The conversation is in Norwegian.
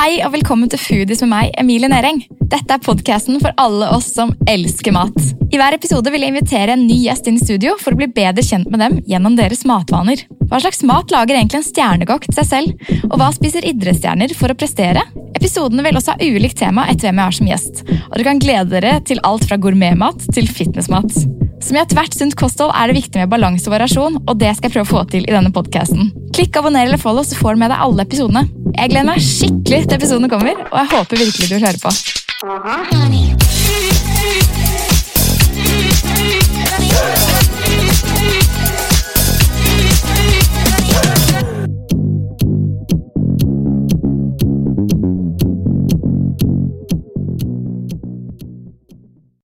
Hei og velkommen til Foodies med meg, Emilie Nering. Dette er podkasten for alle oss som elsker mat. I hver episode vil jeg invitere en ny gjest inn i studio for å bli bedre kjent med dem gjennom deres matvaner. Hva slags mat lager egentlig en stjernekokk til seg selv? Og hva spiser idrettsstjerner for å prestere? Episodene vil også ha ulikt tema etter hvem jeg har som gjest. Og dere kan glede dere til alt fra gourmetmat til fitnessmat. Som i ethvert sunt kosthold er det viktig med balanse og variasjon, og det skal jeg prøve å få til i denne podkasten. Klikk abonner eller follow, så får du med deg alle episodene. Jeg gleder meg skikkelig til episodene kommer, og jeg håper virkelig du vil høre på.